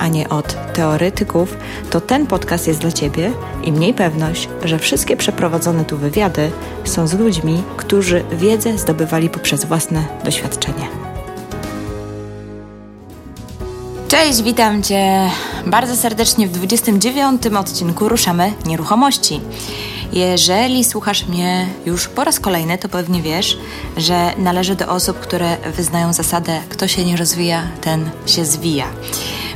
a nie od teoretyków, to ten podcast jest dla Ciebie i mniej pewność, że wszystkie przeprowadzone tu wywiady są z ludźmi, którzy wiedzę zdobywali poprzez własne doświadczenie. Cześć, witam Cię bardzo serdecznie w 29 odcinku Ruszamy Nieruchomości. Jeżeli słuchasz mnie już po raz kolejny, to pewnie wiesz, że należę do osób, które wyznają zasadę: kto się nie rozwija, ten się zwija.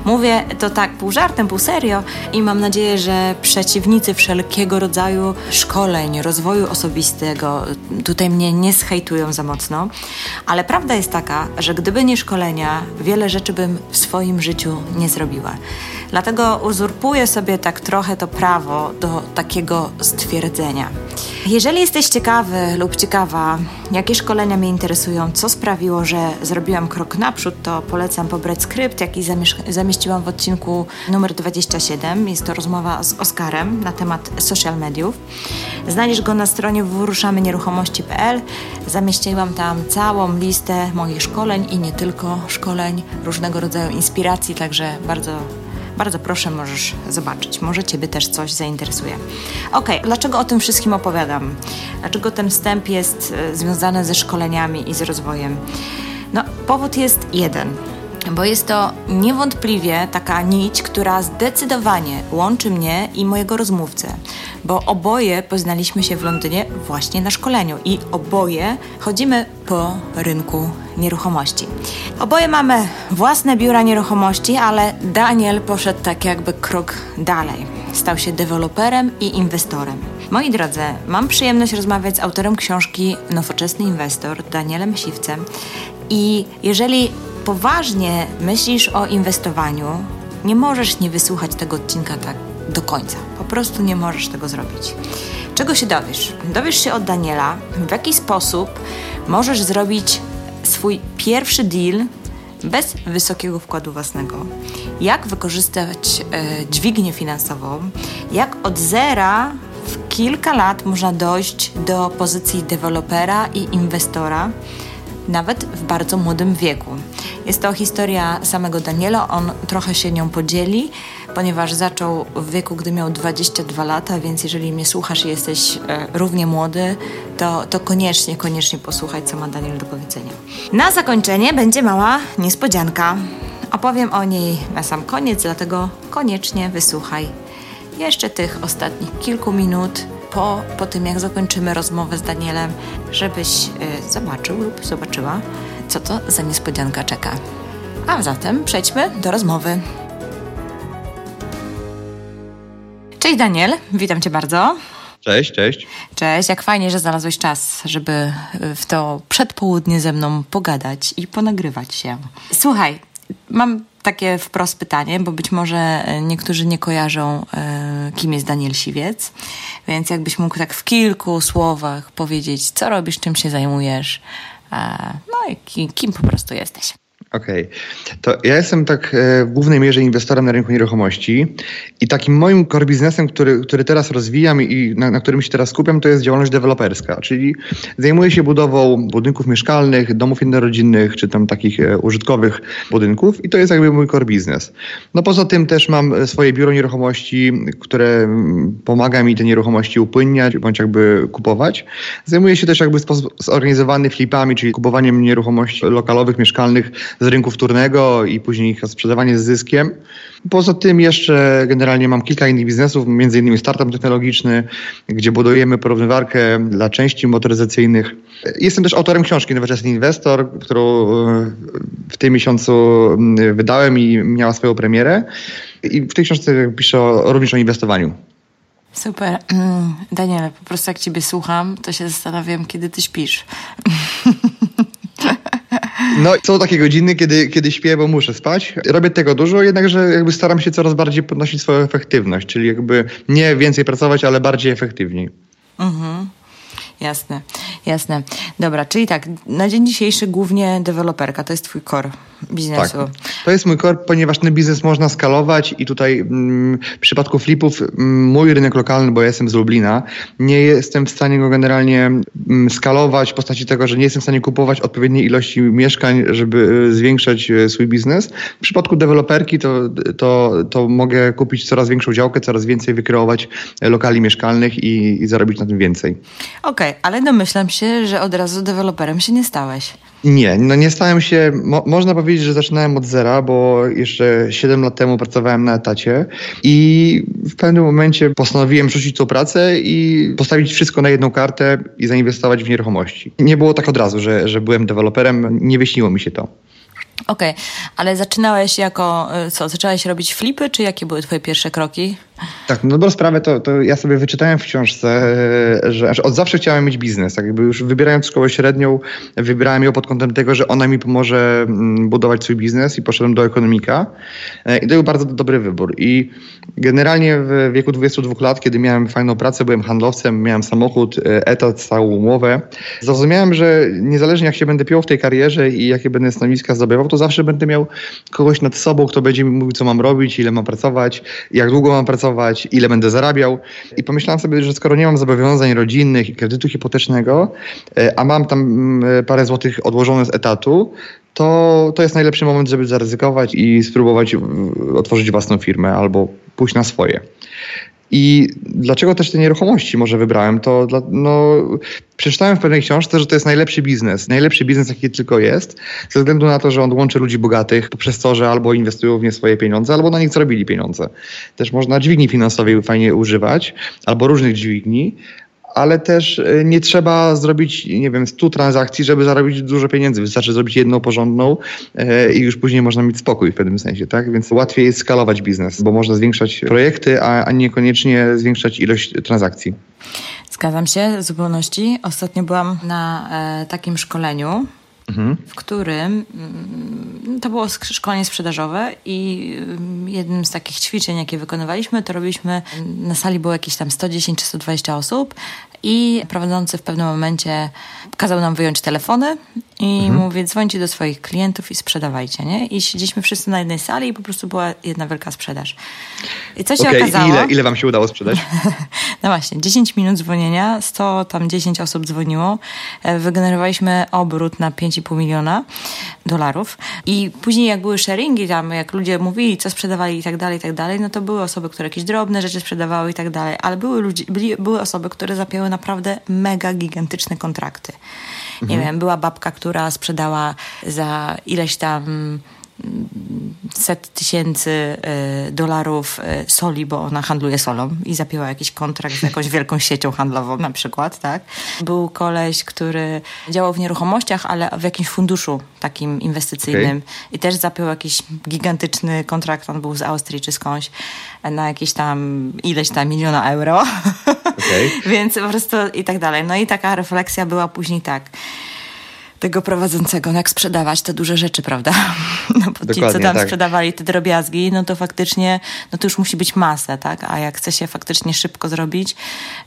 Mówię to tak pół żartem, pół serio i mam nadzieję, że przeciwnicy wszelkiego rodzaju szkoleń, rozwoju osobistego tutaj mnie nie zhejtują za mocno, ale prawda jest taka, że gdyby nie szkolenia, wiele rzeczy bym w swoim życiu nie zrobiła. Dlatego uzurpuję sobie tak trochę to prawo do takiego stwierdzenia. Jeżeli jesteś ciekawy lub ciekawa, jakie szkolenia mnie interesują, co sprawiło, że zrobiłam krok naprzód, to polecam pobrać skrypt, jaki zamieściłam w odcinku numer 27. Jest to rozmowa z Oskarem na temat social mediów. Znajdziesz go na stronie www.ruszamynieruchomości.pl. Zamieściłam tam całą listę moich szkoleń i nie tylko szkoleń, różnego rodzaju inspiracji, także bardzo bardzo proszę, możesz zobaczyć. Może Ciebie też coś zainteresuje. Ok, dlaczego o tym wszystkim opowiadam? Dlaczego ten wstęp jest e, związany ze szkoleniami i z rozwojem? No, powód jest jeden bo jest to niewątpliwie taka nić, która zdecydowanie łączy mnie i mojego rozmówcę, bo oboje poznaliśmy się w Londynie właśnie na szkoleniu i oboje chodzimy po rynku nieruchomości. Oboje mamy własne biura nieruchomości, ale Daniel poszedł tak jakby krok dalej. Stał się deweloperem i inwestorem. Moi drodzy, mam przyjemność rozmawiać z autorem książki Nowoczesny Inwestor, Danielem Siwcem. I jeżeli poważnie myślisz o inwestowaniu, nie możesz nie wysłuchać tego odcinka tak do końca. Po prostu nie możesz tego zrobić. Czego się dowiesz? Dowiesz się od Daniela, w jaki sposób możesz zrobić swój pierwszy deal bez wysokiego wkładu własnego. Jak wykorzystać e, dźwignię finansową, jak od zera w kilka lat można dojść do pozycji dewelopera i inwestora, nawet w bardzo młodym wieku. Jest to historia samego Daniela, on trochę się nią podzieli, ponieważ zaczął w wieku, gdy miał 22 lata, więc jeżeli mnie słuchasz i jesteś e, równie młody, to, to koniecznie, koniecznie posłuchaj, co ma Daniel do powiedzenia. Na zakończenie będzie mała niespodzianka. Opowiem o niej na sam koniec, dlatego koniecznie wysłuchaj jeszcze tych ostatnich kilku minut po, po tym, jak zakończymy rozmowę z Danielem, żebyś y, zobaczył lub zobaczyła, co to za niespodzianka czeka. A zatem przejdźmy do rozmowy. Cześć Daniel, witam Cię bardzo. Cześć, cześć. Cześć, jak fajnie, że znalazłeś czas, żeby w to przedpołudnie ze mną pogadać i ponagrywać się. Słuchaj, mam takie wprost pytanie, bo być może niektórzy nie kojarzą, e, kim jest Daniel Siwiec, więc jakbyś mógł tak w kilku słowach powiedzieć, co robisz, czym się zajmujesz, no i kim, kim po prostu jesteś. Okej. Okay. To ja jestem tak e, w głównej mierze inwestorem na rynku nieruchomości i takim moim core biznesem, który, który teraz rozwijam i na, na którym się teraz skupiam, to jest działalność deweloperska, czyli zajmuję się budową budynków mieszkalnych, domów jednorodzinnych, czy tam takich e, użytkowych budynków i to jest jakby mój core biznes. No poza tym też mam swoje biuro nieruchomości, które mm, pomaga mi te nieruchomości upłynniać bądź jakby kupować. Zajmuję się też jakby zorganizowany flipami, czyli kupowaniem nieruchomości lokalowych, mieszkalnych z rynku wtórnego i później ich sprzedawanie z zyskiem. Poza tym jeszcze generalnie mam kilka innych biznesów, między innymi startup technologiczny, gdzie budujemy porównywarkę dla części motoryzacyjnych. Jestem też autorem książki Nowoczesny Inwestor, którą e, w tym miesiącu mm, wydałem i miała swoją premierę. I w tej książce piszę również o inwestowaniu. Super. Mm, Daniele, po prostu jak ciebie słucham, to się zastanawiam, kiedy ty śpisz. No, są takie godziny, kiedy, kiedy śpię, bo muszę spać. Robię tego dużo, jednakże jakby staram się coraz bardziej podnosić swoją efektywność, czyli jakby nie więcej pracować, ale bardziej efektywniej. Mhm. Jasne. Jasne. Dobra, czyli tak, na dzień dzisiejszy głównie deweloperka, to jest twój core biznesu. Tak. To jest mój core, ponieważ ten biznes można skalować i tutaj mm, w przypadku flipów mm, mój rynek lokalny, bo ja jestem z Lublina, nie jestem w stanie go generalnie mm, skalować w postaci tego, że nie jestem w stanie kupować odpowiedniej ilości mieszkań, żeby e, zwiększać e, swój biznes. W przypadku deweloperki to, to, to mogę kupić coraz większą działkę, coraz więcej wykreować lokali mieszkalnych i, i zarobić na tym więcej. Okej, okay, ale domyślam się, że od razu deweloperem się nie stałeś. Nie, no nie stałem się, mo można powiedzieć, że zaczynałem od zera, bo jeszcze 7 lat temu pracowałem na etacie i w pewnym momencie postanowiłem rzucić tą pracę i postawić wszystko na jedną kartę i zainwestować w nieruchomości. Nie było tak od razu, że, że byłem deweloperem, nie wyśniło mi się to. Okej, okay. ale zaczynałeś jako, y, co, zaczęłeś robić flipy, czy jakie były twoje pierwsze kroki? Tak, no dobrą sprawę to, to ja sobie wyczytałem w książce, że, że od zawsze chciałem mieć biznes. Tak jakby już wybierając szkołę średnią, wybierałem ją pod kątem tego, że ona mi pomoże mm, budować swój biznes i poszedłem do ekonomika. E, I to był bardzo dobry wybór. I generalnie w wieku 22 lat, kiedy miałem fajną pracę, byłem handlowcem, miałem samochód, e, etat, stałą umowę, zrozumiałem, że niezależnie jak się będę piął w tej karierze i jakie będę stanowiska zdobywał, to zawsze będę miał kogoś nad sobą, kto będzie mi mówił, co mam robić, ile mam pracować, jak długo mam pracować, pracować, ile będę zarabiał. I pomyślałem sobie, że skoro nie mam zobowiązań rodzinnych i kredytu hipotecznego, e, a mam tam mm, e, parę złotych odłożone z etatu, to, to jest najlepszy moment, żeby zaryzykować i spróbować otworzyć własną firmę albo pójść na swoje. I dlaczego też te nieruchomości może wybrałem? To dla, no, przeczytałem w pewnej książce, że to jest najlepszy biznes. Najlepszy biznes, jaki tylko jest, ze względu na to, że on łączy ludzi bogatych poprzez to, że albo inwestują w nie swoje pieniądze, albo na nich zarobili pieniądze. Też można dźwigni finansowej fajnie używać, albo różnych dźwigni, ale też e, nie trzeba zrobić, nie wiem, 100 transakcji, żeby zarobić dużo pieniędzy. Wystarczy zrobić jedną porządną e, i już później można mieć spokój w pewnym sensie, tak? Więc łatwiej jest skalować biznes, bo można zwiększać projekty, a, a niekoniecznie zwiększać ilość transakcji. Zgadzam się w zupełności. Ostatnio byłam na e, takim szkoleniu Mhm. w którym mm, to było szkolenie sprzedażowe i mm, jednym z takich ćwiczeń, jakie wykonywaliśmy, to robiliśmy, na sali było jakieś tam 110 czy 120 osób i prowadzący w pewnym momencie kazał nam wyjąć telefony i mhm. mówię, dzwońcie do swoich klientów i sprzedawajcie, nie? I siedzieliśmy wszyscy na jednej sali i po prostu była jedna wielka sprzedaż. I co się okay, okazało... Ile, ile wam się udało sprzedać? no właśnie, 10 minut dzwonienia, 100 tam 10 osób dzwoniło. E, wygenerowaliśmy obrót na 5,5 miliona dolarów i później jak były sharingi tam, jak ludzie mówili, co sprzedawali i tak dalej, i tak dalej, no to były osoby, które jakieś drobne rzeczy sprzedawały i tak dalej, ale były, ludzie, byli, były osoby, które zapięły naprawdę mega gigantyczne kontrakty. Nie mhm. wiem, była babka, która sprzedała za ileś tam set tysięcy y, dolarów y, soli, bo ona handluje solą i zapięła jakiś kontrakt z jakąś wielką siecią handlową na przykład, tak? Był koleś, który działał w nieruchomościach, ale w jakimś funduszu takim inwestycyjnym okay. i też zapiął jakiś gigantyczny kontrakt, on był z Austrii czy skądś, na jakieś tam ileś tam miliona euro. Okay. Więc po prostu i tak dalej. No i taka refleksja była później tak tego prowadzącego, no jak sprzedawać te duże rzeczy, prawda? No bo ci, co tam tak. sprzedawali te drobiazgi, no to faktycznie, no to już musi być masa, tak? A jak chce się faktycznie szybko zrobić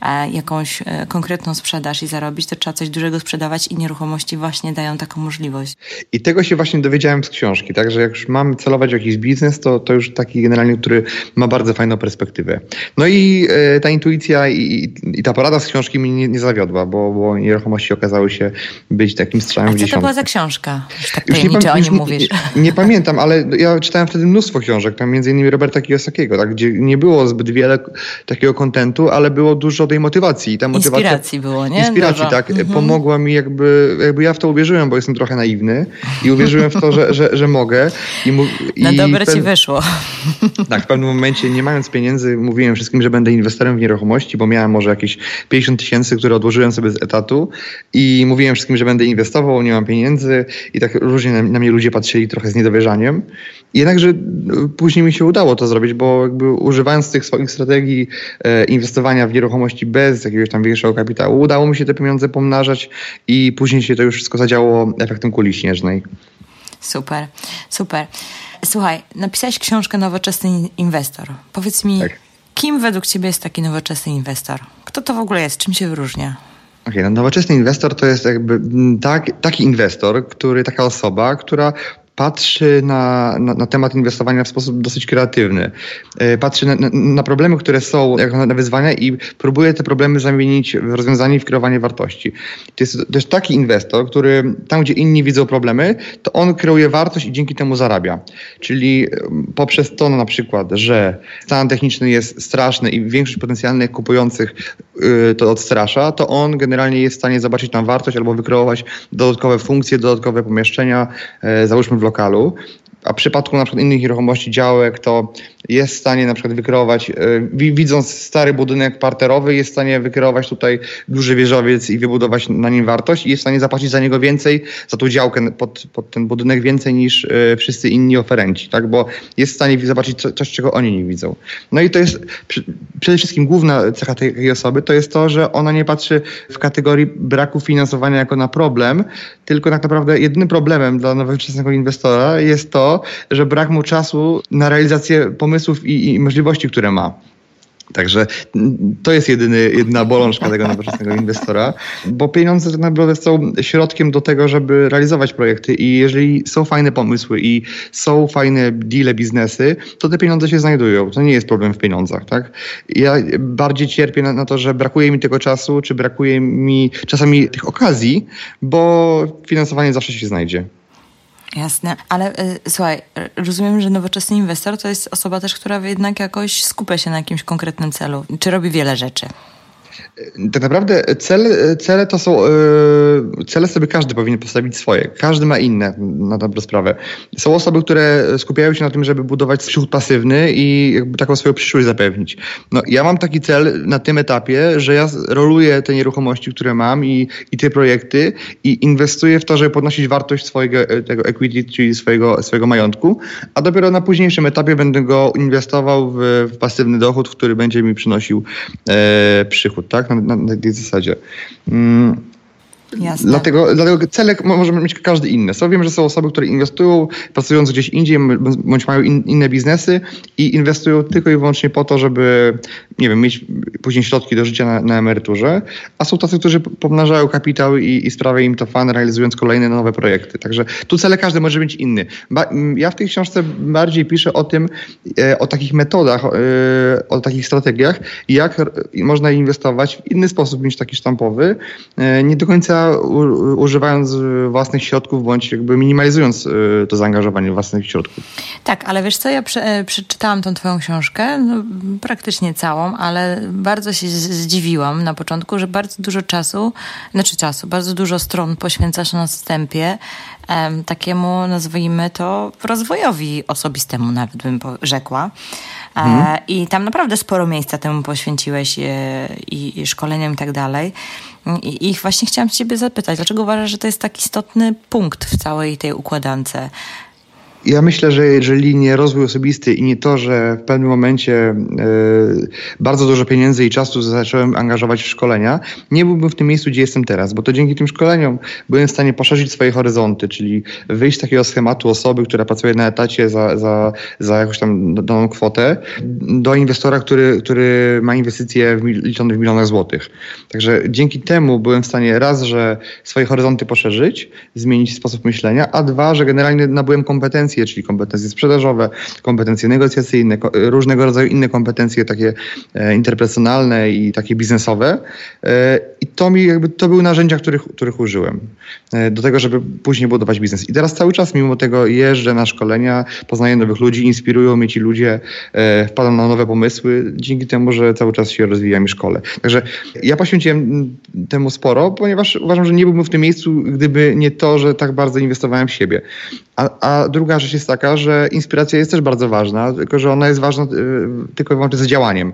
e, jakąś e, konkretną sprzedaż i zarobić, to trzeba coś dużego sprzedawać i nieruchomości właśnie dają taką możliwość. I tego się właśnie dowiedziałem z książki, tak? Że jak już mam celować w jakiś biznes, to, to już taki generalnie, który ma bardzo fajną perspektywę. No i e, ta intuicja i, i, ta porada z książki mnie nie, nie zawiodła, bo, bo nieruchomości okazały się być takim strzałem a co to była za książka? Już tak już nie, o nim mówisz. Nie, nie, pamiętam, ale ja czytałem wtedy mnóstwo książek, tam między innymi Roberta Kiyosakiego, tak, gdzie nie było zbyt wiele takiego kontentu, ale było dużo tej motywacji. I ta motywacja, inspiracji było, nie? Inspiracji, Dużo. tak. Mhm. Pomogła mi jakby, jakby ja w to uwierzyłem, bo jestem trochę naiwny i uwierzyłem w to, że, że, że mogę. I, mu, Na dobre ci wyszło. Tak, w pewnym momencie nie mając pieniędzy mówiłem wszystkim, że będę inwestorem w nieruchomości, bo miałem może jakieś 50 tysięcy, które odłożyłem sobie z etatu i mówiłem wszystkim, że będę inwestował nie mam pieniędzy i tak różnie na, na mnie ludzie patrzyli trochę z niedowierzaniem. Jednakże no, później mi się udało to zrobić, bo jakby używając tych swoich strategii e, inwestowania w nieruchomości bez jakiegoś tam większego kapitału, udało mi się te pieniądze pomnażać i później się to już wszystko zadziało efektem kuli śnieżnej. Super, super. Słuchaj, napisałeś książkę Nowoczesny Inwestor. Powiedz mi, tak. kim według Ciebie jest taki nowoczesny inwestor? Kto to w ogóle jest? Czym się wyróżnia? Okay, no nowoczesny inwestor to jest jakby tak, taki inwestor, który, taka osoba, która patrzy na, na, na, temat inwestowania w sposób dosyć kreatywny. E, patrzy na, na, problemy, które są, jak na wyzwania i próbuje te problemy zamienić w rozwiązanie i w kreowanie wartości. To jest też taki inwestor, który tam, gdzie inni widzą problemy, to on kreuje wartość i dzięki temu zarabia. Czyli poprzez to na przykład, że stan techniczny jest straszny i większość potencjalnych kupujących y, to odstrasza, to on generalnie jest w stanie zobaczyć tam wartość albo wykreować dodatkowe funkcje, dodatkowe pomieszczenia, e, załóżmy w lokalu. A w przypadku na przykład innych nieruchomości, działek, to jest w stanie na przykład wykreować, e, widząc stary budynek parterowy, jest w stanie wykreować tutaj duży wieżowiec i wybudować na nim wartość i jest w stanie zapłacić za niego więcej, za tą działkę pod, pod ten budynek więcej niż e, wszyscy inni oferenci, tak? Bo jest w stanie zobaczyć coś, czego oni nie widzą. No i to jest przede wszystkim główna cecha tej osoby, to jest to, że ona nie patrzy w kategorii braku finansowania jako na problem, tylko tak naprawdę jedynym problemem dla nowoczesnego inwestora jest to, że brak mu czasu na realizację pomysłów i, i możliwości, które ma. Także to jest jedyny, jedyna bolączka tego nowoczesnego inwestora, bo pieniądze tak naprawdę są środkiem do tego, żeby realizować projekty i jeżeli są fajne pomysły i są fajne deale, biznesy, to te pieniądze się znajdują. To nie jest problem w pieniądzach, tak? Ja bardziej cierpię na, na to, że brakuje mi tego czasu, czy brakuje mi czasami tych okazji, bo finansowanie zawsze się znajdzie. Jasne, ale y, słuchaj, rozumiem, że nowoczesny inwestor to jest osoba też, która jednak jakoś skupia się na jakimś konkretnym celu, czy robi wiele rzeczy. Tak naprawdę cele, cele to są, yy, cele sobie każdy powinien postawić swoje. Każdy ma inne na dobrą sprawę. Są osoby, które skupiają się na tym, żeby budować przychód pasywny i jakby taką swoją przyszłość zapewnić. No, ja mam taki cel na tym etapie, że ja roluję te nieruchomości, które mam i, i te projekty i inwestuję w to, żeby podnosić wartość swojego tego equity, czyli swojego, swojego majątku, a dopiero na późniejszym etapie będę go inwestował w, w pasywny dochód, który będzie mi przynosił e, przychód, tak? na, na, na tej zasadzie. Mm. Jasne. Dlatego, dlatego cele może mieć każdy inny. So, wiem, że są osoby, które inwestują, pracując gdzieś indziej, bądź mają in, inne biznesy i inwestują tylko i wyłącznie po to, żeby, nie wiem, mieć później środki do życia na, na emeryturze, a są tacy, którzy pomnażają kapitał i, i sprawia im to fan, realizując kolejne nowe projekty. Także tu cele każdy może być inny. Ba, ja w tej książce bardziej piszę o tym, e, o takich metodach, e, o takich strategiach, jak można inwestować w inny sposób niż taki sztampowy, e, nie do końca używając własnych środków bądź jakby minimalizując y, to zaangażowanie własnych środków. Tak, ale wiesz co, ja prze, e, przeczytałam tą twoją książkę, no, praktycznie całą, ale bardzo się zdziwiłam na początku, że bardzo dużo czasu, znaczy czasu, bardzo dużo stron poświęcasz na wstępie em, takiemu, nazwijmy to, rozwojowi osobistemu nawet bym rzekła. E, mhm. I tam naprawdę sporo miejsca temu poświęciłeś e, i, i szkoleniom i tak dalej. I, I właśnie chciałam Ciebie zapytać, dlaczego uważasz, że to jest tak istotny punkt w całej tej układance? Ja myślę, że jeżeli nie rozwój osobisty i nie to, że w pewnym momencie y, bardzo dużo pieniędzy i czasu zacząłem angażować w szkolenia, nie byłbym w tym miejscu, gdzie jestem teraz, bo to dzięki tym szkoleniom byłem w stanie poszerzyć swoje horyzonty, czyli wyjść z takiego schematu osoby, która pracuje na etacie za, za, za jakąś tam daną kwotę, do inwestora, który, który ma inwestycje w, liczone w milionach złotych. Także dzięki temu byłem w stanie raz, że swoje horyzonty poszerzyć, zmienić sposób myślenia, a dwa, że generalnie nabyłem kompetencje kompetencje, czyli kompetencje sprzedażowe, kompetencje negocjacyjne, różnego rodzaju inne kompetencje takie e, interpersonalne i takie biznesowe. E, I to mi jakby, to były narzędzia, których, których użyłem e, do tego, żeby później budować biznes. I teraz cały czas mimo tego jeżdżę na szkolenia, poznaję nowych ludzi, inspirują mnie ci ludzie, wpadam na nowe pomysły, dzięki temu, że cały czas się rozwijam i szkole. Także ja poświęciłem temu sporo, ponieważ uważam, że nie byłbym w tym miejscu, gdyby nie to, że tak bardzo inwestowałem w siebie. A, a druga rzecz jest taka, że inspiracja jest też bardzo ważna, tylko że ona jest ważna y, tylko i wyłącznie z działaniem.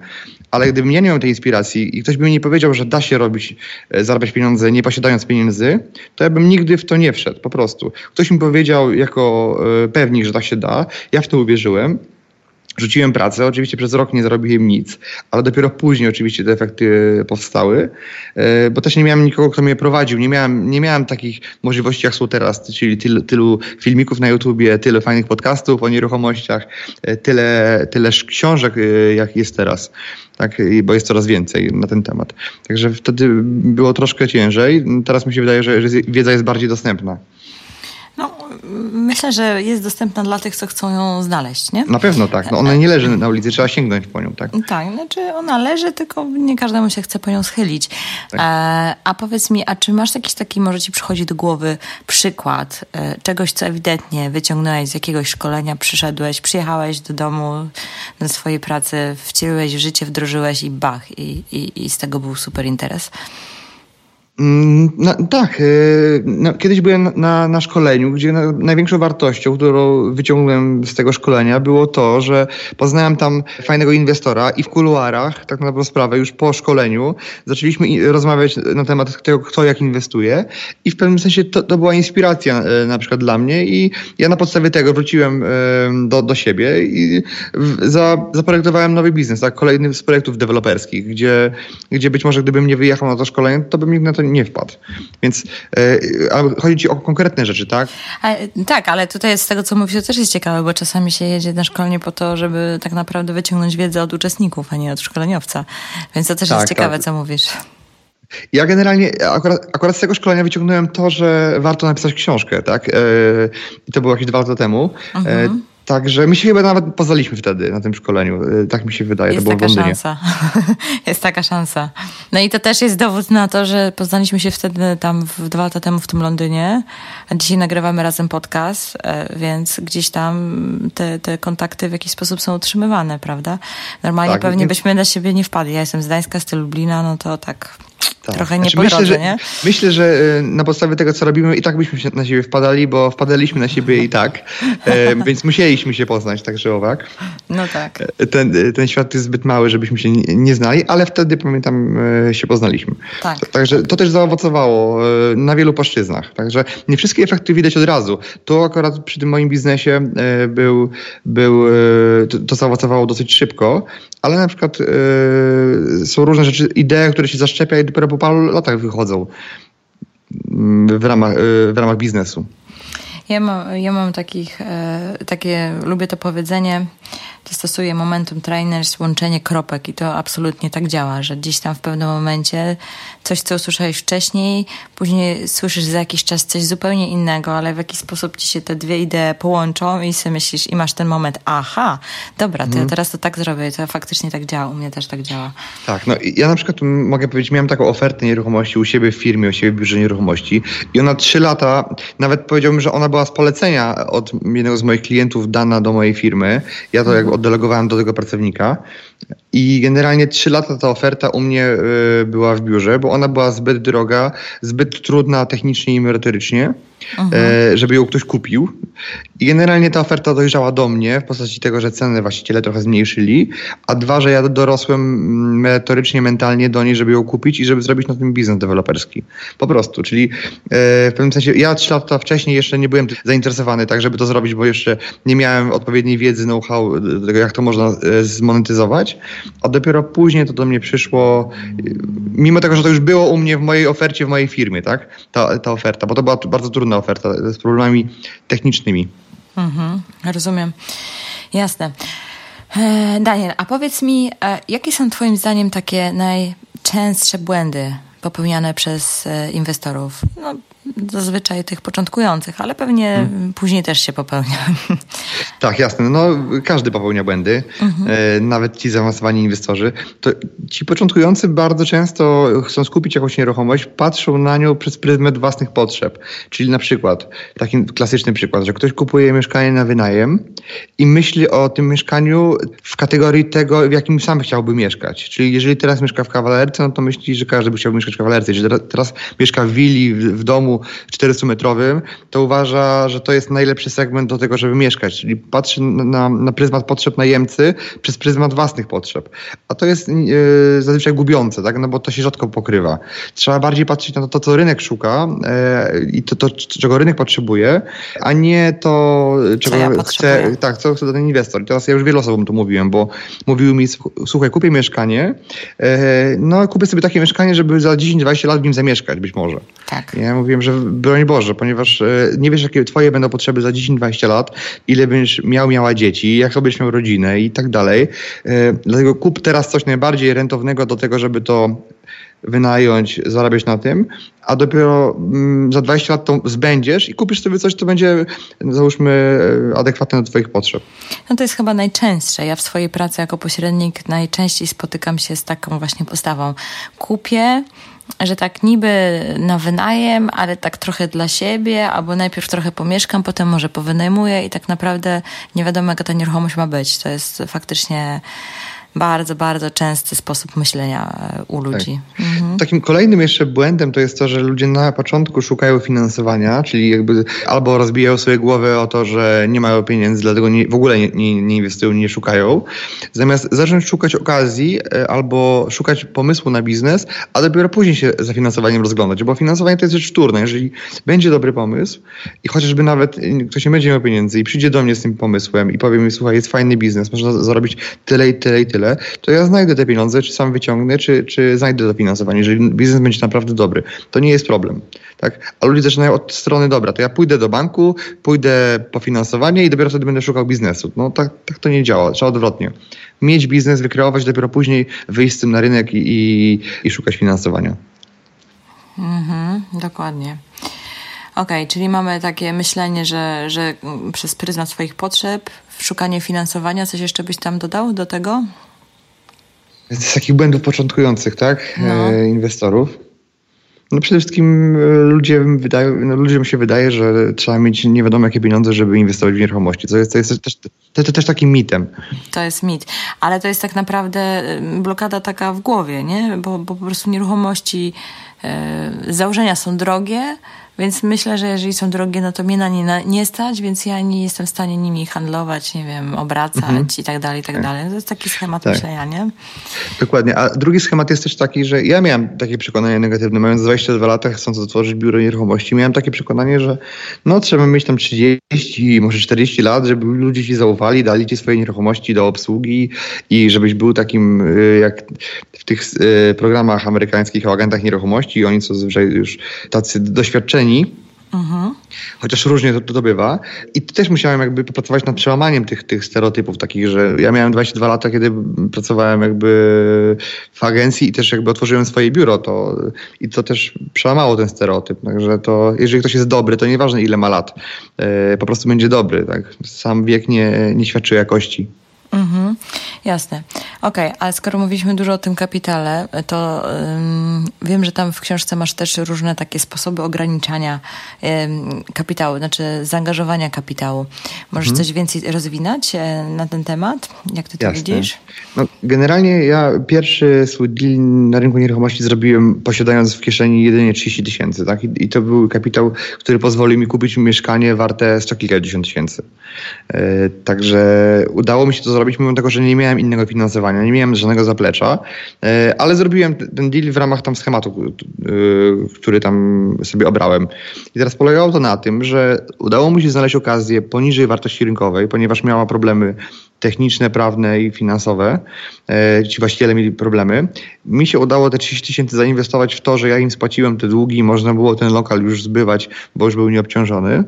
Ale gdybym ja nie miał tej inspiracji i ktoś by mi nie powiedział, że da się robić, y, zarabiać pieniądze nie posiadając pieniędzy, to ja bym nigdy w to nie wszedł, po prostu. Ktoś mi powiedział jako y, pewnik, że tak się da, ja w to uwierzyłem Rzuciłem pracę, oczywiście przez rok nie zarobiłem nic, ale dopiero później oczywiście te efekty powstały, e, bo też nie miałem nikogo, kto mnie prowadził, nie miałem, nie miałem takich możliwości jak są teraz, czyli tylu, tylu filmików na YouTubie, tyle fajnych podcastów o nieruchomościach, e, tyle, tyle książek e, jak jest teraz, tak, bo jest coraz więcej na ten temat. Także wtedy było troszkę ciężej, teraz mi się wydaje, że wiedza jest bardziej dostępna. No, myślę, że jest dostępna dla tych, co chcą ją znaleźć, nie? Na pewno tak. No ona nie leży na ulicy, trzeba sięgnąć po nią, tak? Tak, znaczy ona leży, tylko nie każdemu się chce po nią schylić. Tak. E, a powiedz mi, a czy masz jakiś taki, może ci przychodzi do głowy przykład e, czegoś, co ewidentnie wyciągnąłeś z jakiegoś szkolenia, przyszedłeś, przyjechałeś do domu na swojej pracy, wcieliłeś w życie, wdrożyłeś i bach, i, i, i z tego był super interes? No, tak. No, kiedyś byłem na, na szkoleniu, gdzie na, największą wartością, którą wyciągnąłem z tego szkolenia, było to, że poznałem tam fajnego inwestora i w kuluarach, tak na dobrą sprawę, już po szkoleniu, zaczęliśmy rozmawiać na temat tego, kto jak inwestuje i w pewnym sensie to, to była inspiracja na przykład dla mnie i ja na podstawie tego wróciłem do, do siebie i za, zaprojektowałem nowy biznes, tak, kolejny z projektów deweloperskich, gdzie, gdzie być może gdybym nie wyjechał na to szkolenie, to bym nikt na to nie wpadł. Więc e, chodzi ci o konkretne rzeczy, tak? A, tak, ale tutaj z tego, co mówisz, to też jest ciekawe, bo czasami się jedzie na szkolenie po to, żeby tak naprawdę wyciągnąć wiedzę od uczestników, a nie od szkoleniowca. Więc to też tak, jest ciekawe, tak. co mówisz. Ja generalnie akurat, akurat, z tego szkolenia wyciągnąłem to, że warto napisać książkę, tak? E, I to było jakieś dwa lata temu. E, mhm. Także my się chyba nawet poznaliśmy wtedy na tym szkoleniu. Y, tak mi się wydaje. Jest to taka szansa. jest taka szansa. No i to też jest dowód na to, że poznaliśmy się wtedy tam w, dwa lata temu w tym Londynie. A dzisiaj nagrywamy razem podcast, e, więc gdzieś tam te, te kontakty w jakiś sposób są utrzymywane, prawda? Normalnie tak, pewnie więc... byśmy na siebie nie wpadli. Ja jestem z Gdańska, z Lublina, no to tak tak. Trochę nie znaczy, myślę, że, nie? Myślę, że y, na podstawie tego, co robimy, i tak byśmy na siebie wpadali, bo wpadaliśmy na siebie i tak, e, więc musieliśmy się poznać, także owak. No tak. E, ten, ten świat jest zbyt mały, żebyśmy się nie, znali, ale wtedy, pamiętam, e, się poznaliśmy. Tak. Także to też zaowocowało na wielu płaszczyznach. Także nie wszystkie efekty widać od razu. To akurat przy tym moim biznesie był, był to, to zaowocowało dosyć szybko, ale na przykład są różne rzeczy, idee, które się zaszczepia i dopiero po paru latach wychodzą mm, w ramach, y, w ramach biznesu. Ja mam, ja mam takich, e, takie, lubię to powiedzenie, to stosuję momentum trainers, łączenie kropek i to absolutnie tak działa, że gdzieś tam w pewnym momencie coś, co usłyszałeś wcześniej, później słyszysz za jakiś czas coś zupełnie innego, ale w jakiś sposób ci się te dwie idee połączą i sobie myślisz i masz ten moment, aha, dobra, to ja mhm. teraz to tak zrobię, to faktycznie tak działa, u mnie też tak działa. Tak, no ja na przykład mogę powiedzieć, miałem taką ofertę nieruchomości u siebie w firmie, u siebie w biurze nieruchomości i ona trzy lata, nawet powiedziałbym, że ona była z polecenia od jednego z moich klientów dana do mojej firmy. Ja to jak oddelegowałem do tego pracownika. I generalnie trzy lata ta oferta u mnie y, była w biurze, bo ona była zbyt droga, zbyt trudna technicznie i merytorycznie. Mhm. E, żeby ją ktoś kupił. I generalnie ta oferta dojrzała do mnie w postaci tego, że ceny właściciele trochę zmniejszyli, a dwa, że ja dorosłem merytorycznie, mentalnie do niej, żeby ją kupić i żeby zrobić na tym biznes deweloperski. Po prostu, czyli e, w pewnym sensie ja trzy lata wcześniej jeszcze nie byłem zainteresowany tak, żeby to zrobić, bo jeszcze nie miałem odpowiedniej wiedzy, know-how do tego, jak to można e, a dopiero później to do mnie przyszło, mimo tego, że to już było u mnie w mojej ofercie, w mojej firmie, tak, ta, ta oferta, bo to była bardzo trudna oferta z problemami technicznymi. Mhm, rozumiem. Jasne. E, Daniel, a powiedz mi, e, jakie są Twoim zdaniem takie najczęstsze błędy popełniane przez e, inwestorów? No, zazwyczaj tych początkujących, ale pewnie hmm. później też się popełnia. Tak, jasne. No, każdy popełnia błędy, mhm. e, nawet ci zaawansowani inwestorzy. To ci początkujący bardzo często chcą skupić jakąś nieruchomość, patrzą na nią przez pryzmat własnych potrzeb. Czyli na przykład, taki klasyczny przykład, że ktoś kupuje mieszkanie na wynajem i myśli o tym mieszkaniu w kategorii tego, w jakim sam chciałby mieszkać. Czyli jeżeli teraz mieszka w kawalerce, no to myśli, że każdy by chciał mieszkać w kawalerce. Jeżeli teraz mieszka w willi, w, w domu, 400-metrowym, to uważa, że to jest najlepszy segment do tego, żeby mieszkać. Czyli patrzy na, na pryzmat potrzeb najemcy przez pryzmat własnych potrzeb. A to jest yy, zazwyczaj gubiące, tak? no bo to się rzadko pokrywa. Trzeba bardziej patrzeć na to, co rynek szuka yy, i to, to, czego rynek potrzebuje, a nie to, czego ja chce, tak, co chce ten inwestor. I teraz ja już wielu osobom to mówiłem, bo mówił mi, słuchaj, kupię mieszkanie, yy, no kupię sobie takie mieszkanie, żeby za 10-20 lat w nim zamieszkać być może. Tak. Ja mówiłem, że broń Boże, ponieważ e, nie wiesz, jakie twoje będą potrzeby za 10-20 lat, ile będziesz miał, miała dzieci, jak będziesz miał rodzinę i tak dalej. E, dlatego kup teraz coś najbardziej rentownego do tego, żeby to wynająć, zarabiać na tym, a dopiero mm, za 20 lat to zbędziesz i kupisz sobie coś, co będzie, załóżmy, e, adekwatne do Twoich potrzeb. No to jest chyba najczęstsze. Ja w swojej pracy jako pośrednik najczęściej spotykam się z taką właśnie postawą. Kupię, że tak niby na wynajem, ale tak trochę dla siebie, albo najpierw trochę pomieszkam, potem może powynajmuję i tak naprawdę nie wiadomo, jaka ta nieruchomość ma być. To jest faktycznie bardzo, bardzo częsty sposób myślenia e, u ludzi. Tak. Mhm. Takim kolejnym jeszcze błędem to jest to, że ludzie na początku szukają finansowania, czyli jakby albo rozbijają sobie głowę o to, że nie mają pieniędzy, dlatego nie, w ogóle nie, nie, nie inwestują, nie szukają, zamiast zacząć szukać okazji e, albo szukać pomysłu na biznes, a dopiero później się za finansowaniem rozglądać, bo finansowanie to jest rzecz wtórna. Jeżeli będzie dobry pomysł i chociażby nawet ktoś nie będzie miał pieniędzy i przyjdzie do mnie z tym pomysłem i powie mi, słuchaj, jest fajny biznes, można zarobić tyle i tyle i tyle, tyle, to ja znajdę te pieniądze, czy sam wyciągnę, czy, czy znajdę dofinansowanie. Jeżeli biznes będzie naprawdę dobry, to nie jest problem. Tak? A ludzie zaczynają od strony dobra, to ja pójdę do banku, pójdę po finansowanie i dopiero wtedy będę szukał biznesu. No tak, tak to nie działa, trzeba odwrotnie. Mieć biznes, wykreować, dopiero później wyjść z tym na rynek i, i, i szukać finansowania. Mhm, dokładnie. Okej, okay, czyli mamy takie myślenie, że, że przez pryzmat swoich potrzeb, szukanie finansowania, coś jeszcze byś tam dodał do tego? Z takich błędów początkujących, tak? No. E, inwestorów. No przede wszystkim e, ludzie wydają, no ludziom się wydaje, że trzeba mieć nie wiadomo jakie pieniądze, żeby inwestować w nieruchomości. To jest, to jest też, to, to też takim mitem. To jest mit. Ale to jest tak naprawdę blokada taka w głowie, nie? Bo, bo po prostu nieruchomości z założenia są drogie, więc myślę, że jeżeli są drogie, no to mnie na nie na, nie stać, więc ja nie jestem w stanie nimi handlować, nie wiem, obracać mhm. i tak dalej, i tak, tak dalej. To jest taki schemat tak. myślenia, nie? Dokładnie. A drugi schemat jest też taki, że ja miałem takie przekonanie negatywne. Mając 22 lata, chcąc otworzyć biuro nieruchomości, miałem takie przekonanie, że no trzeba mieć tam 30, może 40 lat, żeby ludzie ci zaufali, dali ci swoje nieruchomości do obsługi i żebyś był takim y, jak w tych y, programach amerykańskich o agentach nieruchomości i oni są zazwyczaj już tacy doświadczeni Mhm. Chociaż różnie to, to, bywa. I też musiałem jakby popracować nad przełamaniem tych, tych stereotypów takich, że ja miałem 22 lata, kiedy pracowałem jakby w agencji i też jakby otworzyłem swoje biuro to, i to też przełamało ten stereotyp. Także to, jeżeli ktoś jest dobry, to nieważne ile ma lat, e, po prostu będzie dobry. Tak? Sam wiek nie, nie świadczy jakości. Mhm, jasne. Okej, okay, ale skoro mówiliśmy dużo o tym kapitale, to um, wiem, że tam w książce masz też różne takie sposoby ograniczania um, kapitału, znaczy zaangażowania kapitału. Możesz mhm. coś więcej rozwinąć e, na ten temat? Jak ty to Jasne. widzisz? No, generalnie ja pierwszy swój deal na rynku nieruchomości zrobiłem posiadając w kieszeni jedynie 30 tysięcy. Tak? I, I, to był kapitał, który pozwolił mi kupić mieszkanie warte sto kilkadziesiąt tysięcy. E, także udało mi się to zrobić, mimo tego, że nie miałem innego finansowania, nie miałem żadnego zaplecza, e, ale zrobiłem ten deal w ramach tam schematu, e, który tam sobie obrałem. I teraz polegało to na tym, że udało mi się znaleźć okazję poniżej wartości rynkowej, ponieważ miała problemy techniczne, prawne i finansowe. E, ci właściciele mieli problemy. Mi się udało te 30 tysięcy zainwestować w to, że ja im spłaciłem te długi i można było ten lokal już zbywać, bo już był nieobciążony.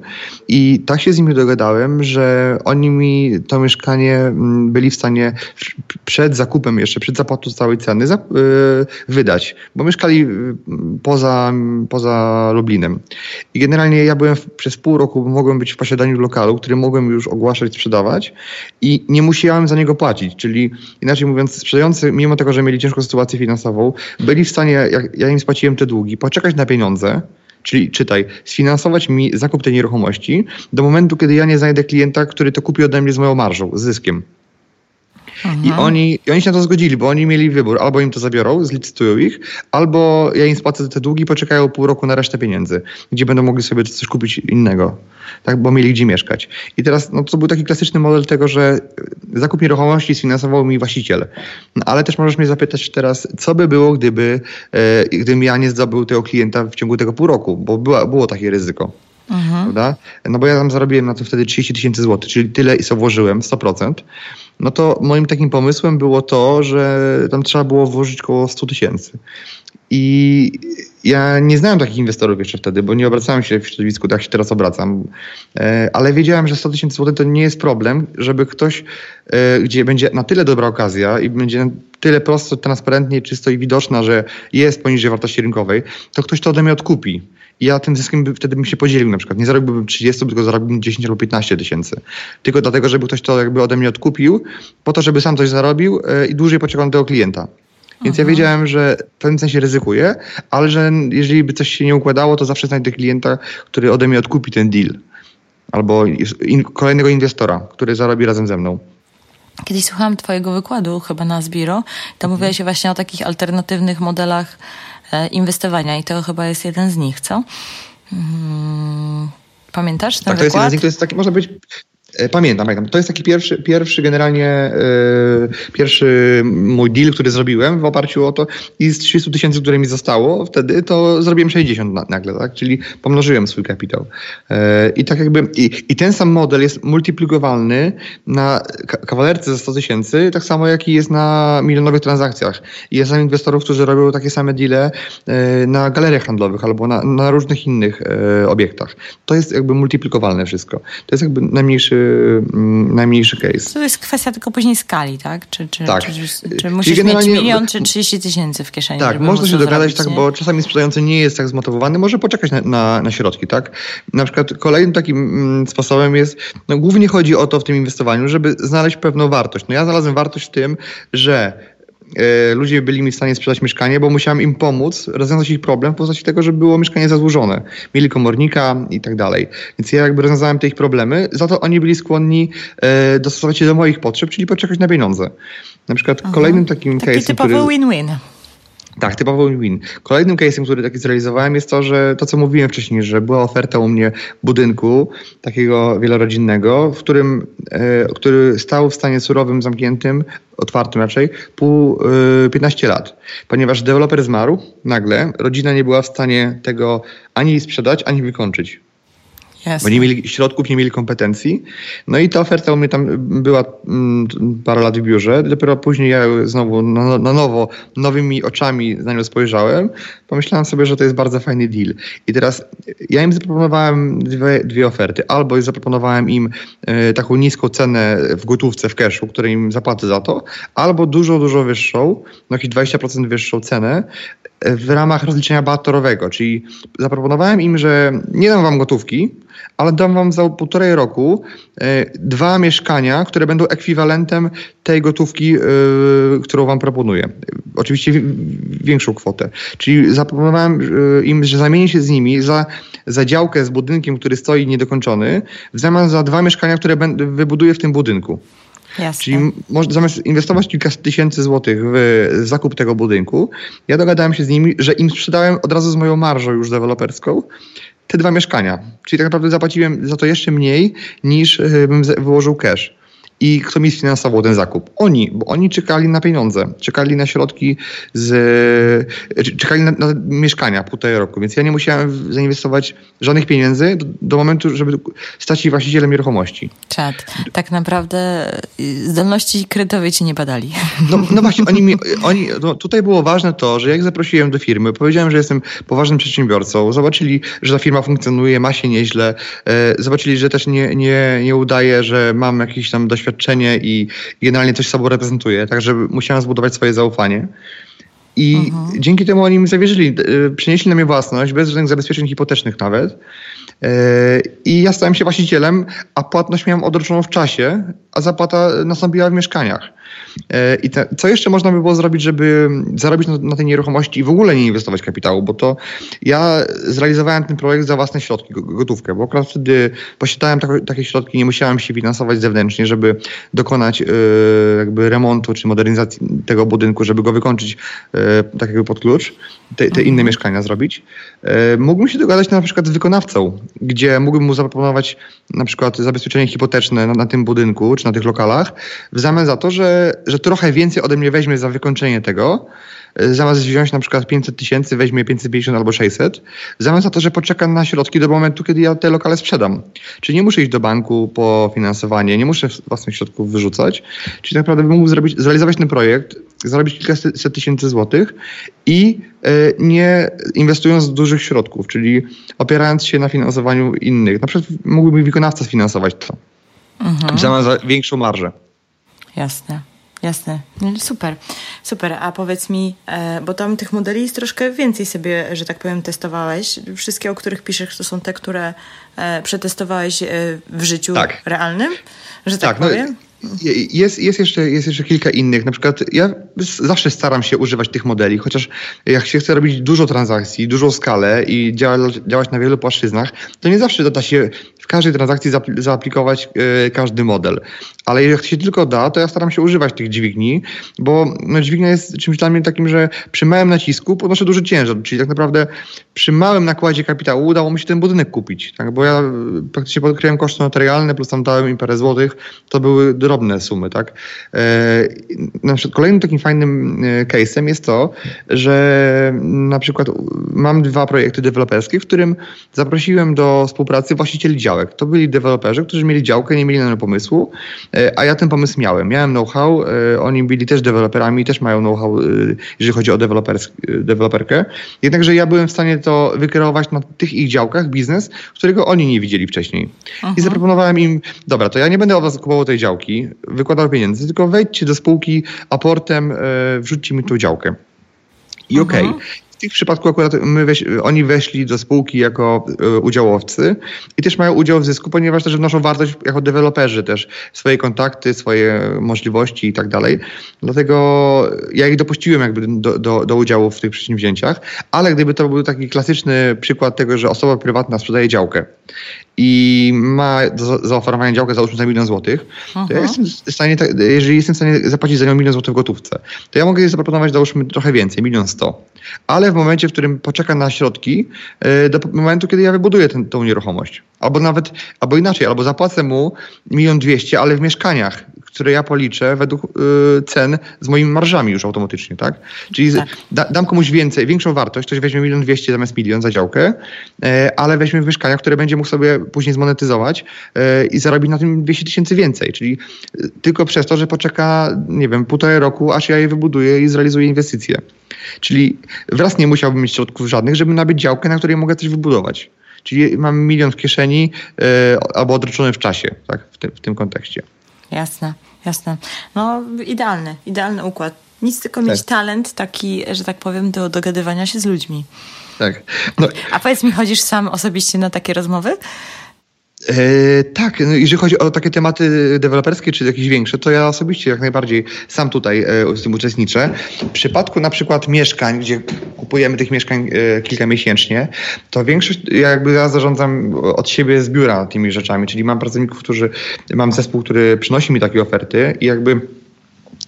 I tak się z nimi dogadałem, że oni mi to mieszkanie mm, byli w stanie przed zakupem jeszcze, przed zapłatą całej ceny e, wydać, bo mieszkali e, poza, poza Lublinem. I generalnie ja byłem przez pół roku, mogłem być w posiadaniu lokalu, który mogłem już ogłaszać, sprzedawać i nie musiałem za niego płacić, czyli inaczej mówiąc, sprzedający, mimo tego, że mieli ciężką sytuację finansową, byli w stanie, jak ja im spłaciłem te długi, poczekać na pieniądze, Czyli czytaj, sfinansować mi zakup tej nieruchomości do momentu, kiedy ja nie znajdę klienta, który to kupi ode mnie z moją marżą, z zyskiem. I, oni, I oni się na to zgodzili, bo oni mieli wybór. Albo im to zabiorą, zlicytują ich, albo ja im spłacę te długi, poczekają pół roku na resztę pieniędzy, gdzie będą mogli sobie coś kupić innego, tak, bo mieli gdzie mieszkać. I teraz no, to był taki klasyczny model tego, że zakup nieruchomości sfinansował mi właściciel. No, ale też możesz mnie zapytać teraz, co by było, gdyby, e, gdybym ja nie zdobył tego klienta w ciągu tego pół roku, bo była, było takie ryzyko. Mhm. Prawda? No bo ja tam zarobiłem na to wtedy 30 tysięcy złotych, czyli tyle, co włożyłem, 100%. No to moim takim pomysłem było to, że tam trzeba było włożyć około 100 tysięcy. I ja nie znałem takich inwestorów jeszcze wtedy, bo nie obracałem się w środowisku, tak się teraz obracam. E, ale wiedziałem, że 100 tysięcy złotych to nie jest problem, żeby ktoś, e, gdzie będzie na tyle dobra okazja i będzie na tyle prosto, transparentnie, czysto i widoczna, że jest poniżej wartości rynkowej, to ktoś to ode mnie odkupi. Ja tym zyskiem by, wtedy bym się podzielił na przykład. Nie zarobiłbym 30, tylko zarobiłbym 10 albo 15 tysięcy. Tylko dlatego, żeby ktoś to jakby ode mnie odkupił, po to, żeby sam coś zarobił e, i dłużej na tego klienta. Więc ja wiedziałem, że w pewnym sensie ryzykuję, ale że jeżeli by coś się nie układało, to zawsze znajdę klienta, który ode mnie odkupi ten deal. Albo in, kolejnego inwestora, który zarobi razem ze mną. Kiedyś słuchałam Twojego wykładu, chyba na Zbiro, tam mhm. mówiłeś właśnie o takich alternatywnych modelach e, inwestowania i to chyba jest jeden z nich, co? Hmm. Pamiętasz ten tak, to wykład? jest jeden z nich, to jest taki, może być pamiętam, pamiętam. To jest taki pierwszy, pierwszy generalnie yy, pierwszy mój deal, który zrobiłem w oparciu o to i z 300 tysięcy, które mi zostało wtedy, to zrobiłem 60 nagle, tak? Czyli pomnożyłem swój kapitał. Yy, I tak jakby, i, i, ten sam model jest multiplikowalny na kawalerce za 100 tysięcy, tak samo jak i jest na milionowych transakcjach. I jest tam inwestorów, którzy robią takie same deale yy, na galeriach handlowych albo na, na różnych innych obiektach. To jest jakby multiplikowalne wszystko. To jest jakby najmniejszy najmniejszy case. To jest kwestia tylko później skali, tak? Czy, czy, tak. czy, czy, czy musisz mieć milion, czy 30 tysięcy w kieszeni? Tak, można się dogadać, zrobić, tak, nie? bo czasami sprzedający nie jest tak zmotywowany, może poczekać na, na, na środki, tak? Na przykład kolejnym takim mm, sposobem jest, no głównie chodzi o to w tym inwestowaniu, żeby znaleźć pewną wartość. No ja znalazłem wartość w tym, że ludzie byli mi w stanie sprzedać mieszkanie, bo musiałem im pomóc rozwiązać ich problem w postaci tego, że było mieszkanie zadłużone. Mieli komornika i tak dalej. Więc ja jakby rozwiązałem te ich problemy, za to oni byli skłonni e, dostosować się do moich potrzeb, czyli poczekać na pieniądze. Na przykład Aha. kolejnym takim Taki case'em, typowy który... Tak, typowo win-win. Kolejnym case'em, który taki zrealizowałem jest to, że to, co mówiłem wcześniej, że była oferta u mnie budynku takiego wielorodzinnego, w którym, e, który stał w stanie surowym, zamkniętym, otwartym raczej, pół, e, 15 lat. Ponieważ deweloper zmarł nagle, rodzina nie była w stanie tego ani sprzedać, ani wykończyć. Jasne. Bo nie mieli środków, nie mieli kompetencji. No i ta oferta u mnie tam była mm, parę lat w biurze. Dopiero później ja znowu na, na nowo, nowymi oczami na nią spojrzałem. Pomyślałem sobie, że to jest bardzo fajny deal. I teraz ja im zaproponowałem dwie, dwie oferty. Albo zaproponowałem im e, taką niską cenę w gotówce, w cashu, której im zapłacę za to, albo dużo, dużo wyższą, no jakieś 20% wyższą cenę, w ramach rozliczenia batorowego, czyli zaproponowałem im, że nie dam wam gotówki, ale dam wam za półtorej roku e, dwa mieszkania, które będą ekwiwalentem tej gotówki, e, którą wam proponuję. Oczywiście większą kwotę. Czyli zaproponowałem e, im, że zamienię się z nimi za, za działkę z budynkiem, który stoi niedokończony, w zamian za dwa mieszkania, które wybuduję w tym budynku. Jasne. Czyli zamiast inwestować kilka tysięcy złotych w zakup tego budynku, ja dogadałem się z nimi, że im sprzedałem od razu z moją marżą już deweloperską te dwa mieszkania. Czyli tak naprawdę zapłaciłem za to jeszcze mniej niż e, bym wyłożył cash i kto mi sfinansował ten zakup? Oni, bo oni czekali na pieniądze, czekali na środki z, czekali na, na mieszkania półtorej roku, więc ja nie musiałem zainwestować żadnych pieniędzy do, do momentu, żeby stać się właścicielem nieruchomości. Czad, tak naprawdę y, zdolności kredytowej ci nie badali. No, no właśnie, oni, mi, oni no tutaj było ważne to, że jak zaprosiłem do firmy, powiedziałem, że jestem poważnym przedsiębiorcą, zobaczyli, że ta firma funkcjonuje, ma się nieźle, e, zobaczyli, że też nie, nie, nie udaje, że mam jakieś tam doświadczenie doświadczenie i generalnie coś sobą reprezentuje, także musiałem zbudować swoje zaufanie. I mhm. dzięki temu oni mi zawierzyli, e, przynieśli na mnie własność, bez żadnych zabezpieczeń hipotecznych nawet. E, I ja stałem się właścicielem, a płatność miałem odroczoną w czasie, a zapłata nastąpiła w mieszkaniach. E, I te, co jeszcze można by było zrobić, żeby zarobić na, na tej nieruchomości i w ogóle nie inwestować kapitału? Bo to ja zrealizowałem ten projekt za własne środki, gotówkę, bo akurat wtedy posiadałem tak, takie środki, nie musiałem się finansować zewnętrznie, żeby dokonać e, jakby remontu czy modernizacji tego budynku, żeby go wykończyć tak jakby pod klucz, te, te inne mhm. mieszkania zrobić. Mógłbym się dogadać na przykład z wykonawcą, gdzie mógłbym mu zaproponować na przykład zabezpieczenie hipoteczne na, na tym budynku czy na tych lokalach, w zamian za to, że, że trochę więcej ode mnie weźmie za wykończenie tego, zamiast wziąć na przykład 500 tysięcy, weźmie 550 albo 600, zamiast za to, że poczeka na środki do momentu, kiedy ja te lokale sprzedam. Czyli nie muszę iść do banku po finansowanie, nie muszę własnych środków wyrzucać, czyli tak naprawdę bym mógł zrobić, zrealizować ten projekt, zarobić kilkaset tysięcy złotych i e, nie inwestując dużych środków, czyli opierając się na finansowaniu innych. Na przykład mógłby wykonawca sfinansować to. Mhm. W zamian za większą marżę. Jasne. Jasne, no, super, super. A powiedz mi, e, bo tam tych modeli jest troszkę więcej sobie, że tak powiem, testowałeś. Wszystkie, o których piszesz, to są te, które e, przetestowałeś e, w życiu tak. realnym, że tak, tak no, powiem? Jest, jest, jeszcze, jest jeszcze kilka innych. Na przykład ja zawsze staram się używać tych modeli, chociaż jak się chce robić dużo transakcji, dużą skalę i działać, działać na wielu płaszczyznach, to nie zawsze da się w każdej transakcji zaaplikować yy, każdy model. Ale jak się tylko da, to ja staram się używać tych dźwigni, bo no, dźwignia jest czymś dla mnie takim, że przy małym nacisku podnoszę duży ciężar, czyli tak naprawdę przy małym nakładzie kapitału udało mi się ten budynek kupić, tak? bo ja praktycznie podkryłem koszty notarialne, plus tam dałem im parę złotych, to były drobne sumy. Tak? E, na przykład kolejnym takim fajnym e, case'em jest to, że na przykład mam dwa projekty deweloperskie, w którym zaprosiłem do współpracy właścicieli działek. To byli deweloperzy, którzy mieli działkę, nie mieli na pomysłu, e, a ja ten pomysł miałem. Miałem know-how, oni byli też deweloperami, też mają know-how, jeżeli chodzi o deweloperkę. Jednakże ja byłem w stanie to wykreować na tych ich działkach biznes, którego oni nie widzieli wcześniej. Aha. I zaproponowałem im, dobra, to ja nie będę od was kupował tej działki, wykładał pieniędzy, tylko wejdźcie do spółki aportem, e, wrzućcie mi tą działkę. I okej, okay. W tych przypadku akurat my weś, oni weszli do spółki jako y, udziałowcy i też mają udział w zysku, ponieważ też wnoszą wartość jako deweloperzy też, swoje kontakty, swoje możliwości i tak dalej. Dlatego ja ich dopuściłem jakby do, do, do udziału w tych przedsięwzięciach, ale gdyby to był taki klasyczny przykład tego, że osoba prywatna sprzedaje działkę i ma do zaoferowania działkę załóżmy za milion złotych, to ja jestem w stanie, jeżeli jestem w stanie zapłacić za nią milion złotych w gotówce, to ja mogę jej zaproponować załóżmy trochę więcej, milion sto. Ale w momencie, w którym poczeka na środki, e, do momentu, kiedy ja wybuduję tą nieruchomość. Albo nawet, albo inaczej, albo zapłacę mu milion dwieście, ale w mieszkaniach, które ja policzę według y, cen z moimi marżami już automatycznie, tak? Czyli tak. Da, dam komuś więcej, większą wartość, ktoś weźmie milion dwieście zamiast milion za działkę, y, ale weźmie w mieszkaniach, które będzie mógł sobie później zmonetyzować y, i zarobić na tym 200 tysięcy więcej, czyli tylko przez to, że poczeka, nie wiem, półtorej roku, aż ja je wybuduję i zrealizuję inwestycje. Czyli wraz nie musiałbym mieć środków żadnych, żeby nabyć działkę, na której mogę coś wybudować. Czyli mam milion w kieszeni albo odroczony w czasie, tak, w tym, w tym kontekście. Jasne, jasne. No idealny, idealny układ. Nic tylko mieć tak. talent taki, że tak powiem, do dogadywania się z ludźmi. Tak. No. A powiedz mi, chodzisz sam osobiście na takie rozmowy? E, tak, no, jeżeli chodzi o takie tematy deweloperskie czy jakieś większe, to ja osobiście jak najbardziej sam tutaj e, z tym uczestniczę. W przypadku na przykład mieszkań, gdzie kupujemy tych mieszkań e, kilka miesięcznie, to większość, jakby ja zarządzam od siebie z biura tymi rzeczami, czyli mam pracowników, którzy, mam zespół, który przynosi mi takie oferty i jakby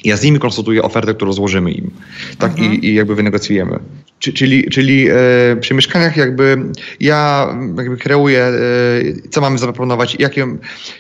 ja z nimi konsultuję ofertę, którą złożymy im. Tak, mhm. i, i jakby wynegocjujemy. Czyli, czyli e, przy mieszkaniach jakby ja jakby kreuję, e, co mamy zaproponować, jakie,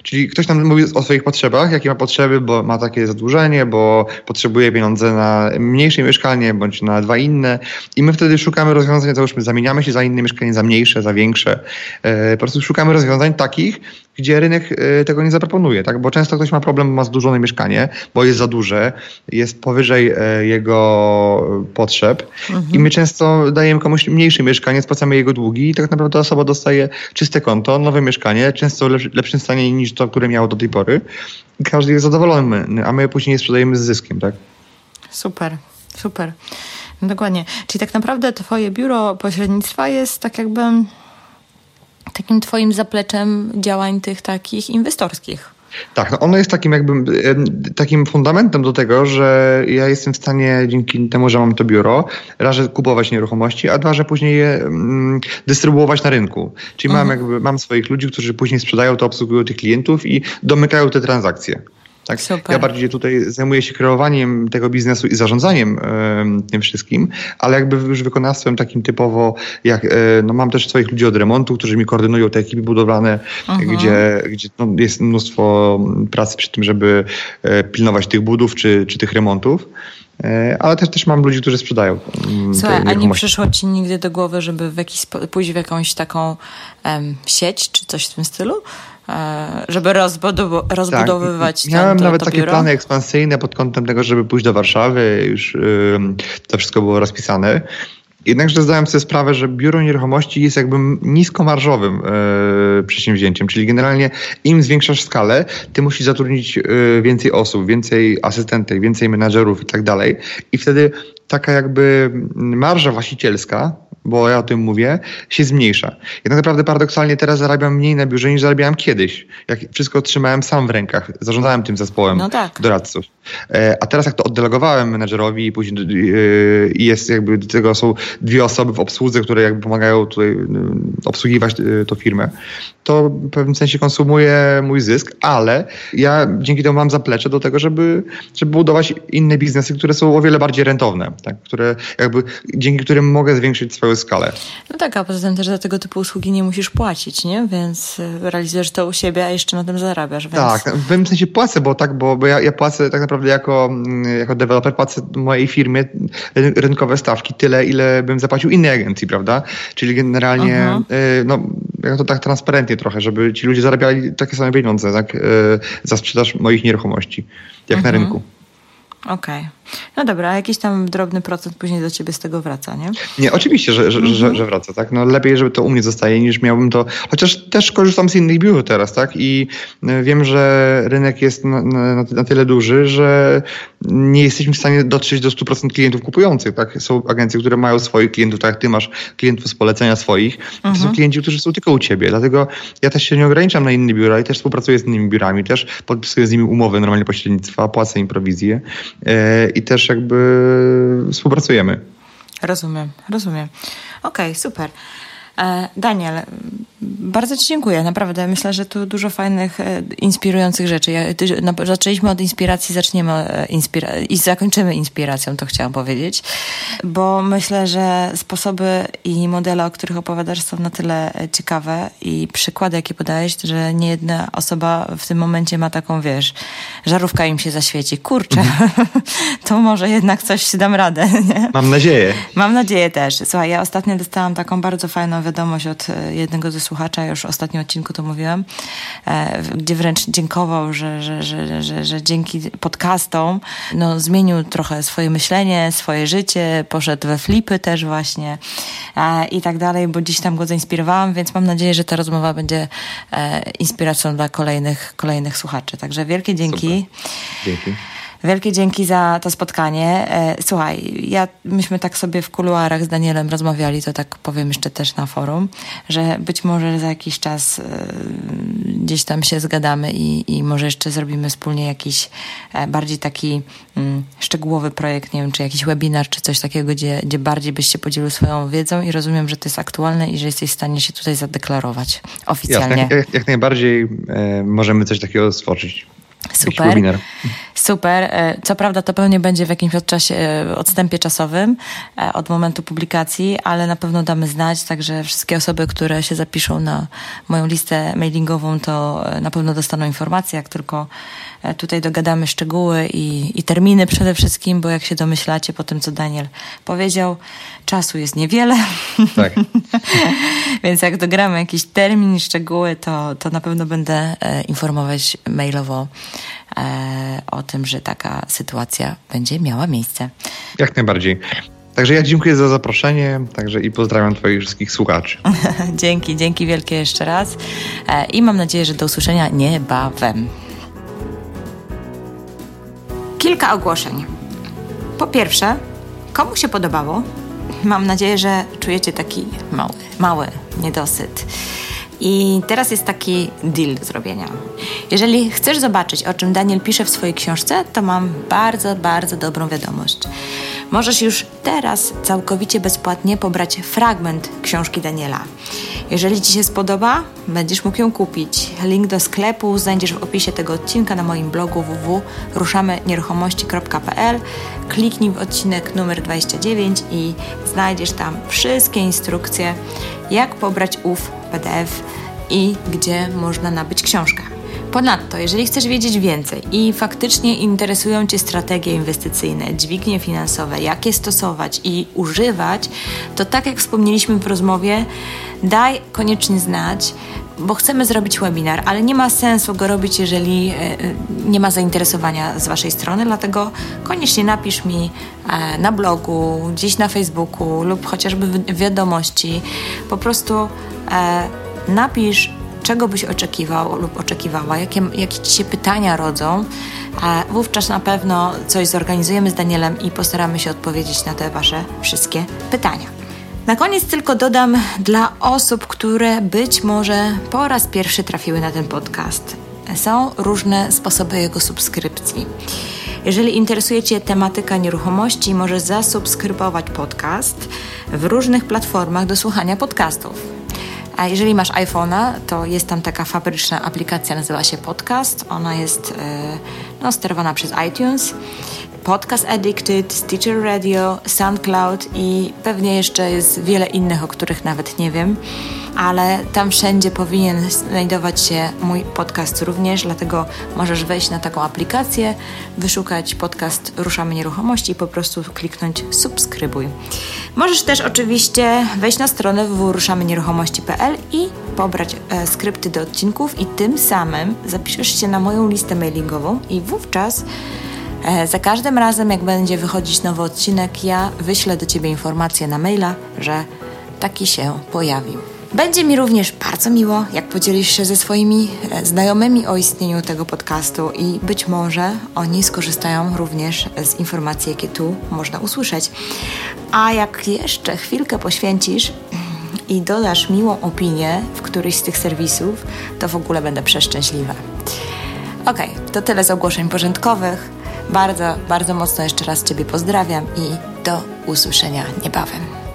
czyli ktoś nam mówi o swoich potrzebach, jakie ma potrzeby, bo ma takie zadłużenie, bo potrzebuje pieniądze na mniejsze mieszkanie, bądź na dwa inne i my wtedy szukamy rozwiązań, załóżmy zamieniamy się za inne mieszkanie, za mniejsze, za większe. E, po prostu szukamy rozwiązań takich, gdzie rynek e, tego nie zaproponuje, tak? Bo często ktoś ma problem, ma zdłużone mieszkanie, bo jest za duże, jest powyżej e, jego potrzeb mhm. i my często dajemy komuś mniejsze mieszkanie, spłacamy jego długi i tak naprawdę osoba dostaje czyste konto, nowe mieszkanie, często w lepszym stanie niż to, które miało do tej pory. I każdy jest zadowolony, a my później sprzedajemy z zyskiem, tak? Super, super. Dokładnie. Czyli tak naprawdę twoje biuro pośrednictwa jest tak jakby takim twoim zapleczem działań tych takich inwestorskich. Tak, no ono jest takim jakby takim fundamentem do tego, że ja jestem w stanie dzięki temu, że mam to biuro, raz, że kupować nieruchomości, a dwa, że później je mm, dystrybuować na rynku. Czyli mhm. mam jakby mam swoich ludzi, którzy później sprzedają to, obsługują tych klientów i domykają te transakcje. Tak? Ja bardziej tutaj zajmuję się kreowaniem tego biznesu i zarządzaniem e, tym wszystkim, ale jakby już wykonawstwem takim typowo, jak e, no mam też swoich ludzi od remontu, którzy mi koordynują te ekipy budowlane, mhm. gdzie, gdzie no, jest mnóstwo pracy przy tym, żeby e, pilnować tych budów czy, czy tych remontów. E, ale też, też mam ludzi, którzy sprzedają. Słuchaj, a nie przyszło ci nigdy do głowy, żeby w jakiś, pójść w jakąś taką um, sieć czy coś w tym stylu? E, żeby rozbudow rozbudowywać tak. Miałem ten, to, nawet to takie biuro. plany ekspansyjne pod kątem tego, żeby pójść do Warszawy. Już yy, to wszystko było rozpisane. Jednakże zdałem sobie sprawę, że biuro nieruchomości jest jakby niskomarżowym yy, przedsięwzięciem, czyli generalnie im zwiększasz skalę, ty musisz zatrudnić yy, więcej osób, więcej asystentek, więcej menadżerów i tak dalej. I wtedy taka jakby marża właścicielska bo ja o tym mówię, się zmniejsza. Ja tak naprawdę paradoksalnie teraz zarabiam mniej na biurze niż zarabiałem kiedyś. Jak wszystko trzymałem sam w rękach, zarządzałem tym zespołem no tak. doradców. E, a teraz jak to oddelegowałem menedżerowi i później e, jest jakby do tego są dwie osoby w obsłudze, które jakby pomagają tutaj e, obsługiwać tą firmę, to w pewnym sensie konsumuje mój zysk, ale ja dzięki temu mam zaplecze do tego, żeby, żeby budować inne biznesy, które są o wiele bardziej rentowne, tak? które jakby, dzięki którym mogę zwiększyć swoją skalę. No tak, a poza tym też za tego typu usługi nie musisz płacić, nie? Więc realizujesz to u siebie, a jeszcze na tym zarabiasz. Więc... Tak, w pewnym sensie płacę, bo tak, bo, bo ja, ja płacę tak naprawdę jako, jako deweloper, płacę mojej firmie rynkowe stawki tyle, ile bym zapłacił innej agencji, prawda? Czyli generalnie, -huh. no, ja to tak transparentnie trochę, żeby ci ludzie zarabiali takie same pieniądze, tak? Za sprzedaż moich nieruchomości, jak -huh. na mhm. rynku. Okej. Okay. No dobra, a jakiś tam drobny procent później do ciebie z tego wraca, nie? Nie, oczywiście, że, że, że, że, wraca, tak? No lepiej, żeby to u mnie zostaje, niż miałbym to, chociaż też korzystam z innych biur teraz, tak? I e, wiem, że rynek jest na, na, na tyle duży, że nie jesteśmy w stanie dotrzeć do 100% klientów kupujących, tak? Są agencje, które mają swoich klientów, tak jak ty masz klientów z polecenia swoich. To są mhm. klienci, którzy są tylko u ciebie, dlatego ja też się nie ograniczam na inne biura i też współpracuję z innymi biurami, też podpisuję z nimi umowy normalnie pośrednictwa, płacę im prowizję. I też jakby współpracujemy. Rozumiem, rozumiem. Okej, okay, super. E, Daniel, bardzo Ci dziękuję, naprawdę. Myślę, że tu dużo fajnych, e, inspirujących rzeczy. Zaczęliśmy od inspiracji, zaczniemy e, inspira i zakończymy inspiracją, to chciałam powiedzieć, bo myślę, że sposoby i modele, o których opowiadasz, są na tyle ciekawe i przykłady, jakie podałeś, że nie jedna osoba w tym momencie ma taką, wiesz, żarówka im się zaświeci. Kurczę, to może jednak coś dam radę. Nie? Mam nadzieję. Mam nadzieję też. Słuchaj, ja ostatnio dostałam taką bardzo fajną wiadomość od e, jednego ze słuchacza, już w ostatnim odcinku to mówiłam, e, gdzie wręcz dziękował, że, że, że, że, że dzięki podcastom no, zmienił trochę swoje myślenie, swoje życie, poszedł we flipy też właśnie e, i tak dalej, bo dziś tam go zainspirowałam, więc mam nadzieję, że ta rozmowa będzie inspiracją dla kolejnych, kolejnych słuchaczy. Także wielkie dzięki. Super. Dzięki. Wielkie dzięki za to spotkanie. E, słuchaj, ja, myśmy tak sobie w kuluarach z Danielem rozmawiali, to tak powiem jeszcze też na forum, że być może za jakiś czas e, gdzieś tam się zgadamy i, i może jeszcze zrobimy wspólnie jakiś e, bardziej taki mm, szczegółowy projekt, nie wiem, czy jakiś webinar, czy coś takiego, gdzie, gdzie bardziej byś się podzielił swoją wiedzą i rozumiem, że to jest aktualne i że jesteś w stanie się tutaj zadeklarować oficjalnie. Jak, jak, jak najbardziej e, możemy coś takiego stworzyć. Super. Super. E, co prawda to pewnie będzie w jakimś odczasie, e, odstępie czasowym e, od momentu publikacji, ale na pewno damy znać, także wszystkie osoby, które się zapiszą na moją listę mailingową, to na pewno dostaną informacje, jak tylko tutaj dogadamy szczegóły i, i terminy przede wszystkim, bo jak się domyślacie po tym, co Daniel powiedział, czasu jest niewiele. Tak. Więc jak dogramy jakiś termin szczegóły, to, to na pewno będę informować mailowo o tym, że taka sytuacja będzie miała miejsce. Jak najbardziej. Także ja dziękuję za zaproszenie, także i pozdrawiam Twoich wszystkich słuchaczy. dzięki, dzięki wielkie jeszcze raz e, i mam nadzieję, że do usłyszenia niebawem. Kilka ogłoszeń. Po pierwsze, komu się podobało? Mam nadzieję, że czujecie taki mały, mały niedosyt. I teraz jest taki deal do zrobienia. Jeżeli chcesz zobaczyć, o czym Daniel pisze w swojej książce, to mam bardzo, bardzo dobrą wiadomość. Możesz już teraz całkowicie bezpłatnie pobrać fragment książki Daniela. Jeżeli Ci się spodoba, będziesz mógł ją kupić. Link do sklepu znajdziesz w opisie tego odcinka na moim blogu www.ruszamynieruchomości.pl. Kliknij w odcinek numer 29 i znajdziesz tam wszystkie instrukcje, jak pobrać ów PDF i gdzie można nabyć książkę. Ponadto, jeżeli chcesz wiedzieć więcej i faktycznie interesują Cię strategie inwestycyjne, dźwignie finansowe, jak je stosować i używać, to tak jak wspomnieliśmy w rozmowie, daj koniecznie znać, bo chcemy zrobić webinar, ale nie ma sensu go robić, jeżeli e, e, nie ma zainteresowania z Waszej strony, dlatego koniecznie napisz mi e, na blogu, gdzieś na Facebooku lub chociażby w wiadomości. Po prostu napisz czego byś oczekiwał lub oczekiwała, jakie, jakie ci się pytania rodzą, wówczas na pewno coś zorganizujemy z Danielem i postaramy się odpowiedzieć na te Wasze wszystkie pytania. Na koniec tylko dodam dla osób, które być może po raz pierwszy trafiły na ten podcast. Są różne sposoby jego subskrypcji. Jeżeli interesuje Cię tematyka nieruchomości, możesz zasubskrybować podcast w różnych platformach do słuchania podcastów. A jeżeli masz iPhone'a, to jest tam taka fabryczna aplikacja, nazywa się Podcast. Ona jest e, no, sterowana przez iTunes. Podcast Addicted, Stitcher Radio, SoundCloud i pewnie jeszcze jest wiele innych, o których nawet nie wiem ale tam wszędzie powinien znajdować się mój podcast również, dlatego możesz wejść na taką aplikację, wyszukać podcast Ruszamy Nieruchomości i po prostu kliknąć subskrybuj. Możesz też oczywiście wejść na stronę www.ruszamynieruchomości.pl i pobrać e, skrypty do odcinków i tym samym zapiszesz się na moją listę mailingową i wówczas za każdym razem, jak będzie wychodzić nowy odcinek, ja wyślę do Ciebie informację na maila, że taki się pojawił. Będzie mi również bardzo miło, jak podzielisz się ze swoimi e, znajomymi o istnieniu tego podcastu i być może oni skorzystają również z informacji, jakie tu można usłyszeć. A jak jeszcze chwilkę poświęcisz i dodasz miłą opinię w któryś z tych serwisów, to w ogóle będę przeszczęśliwa. Ok, to tyle z ogłoszeń porządkowych. Bardzo, bardzo mocno jeszcze raz Ciebie pozdrawiam i do usłyszenia niebawem.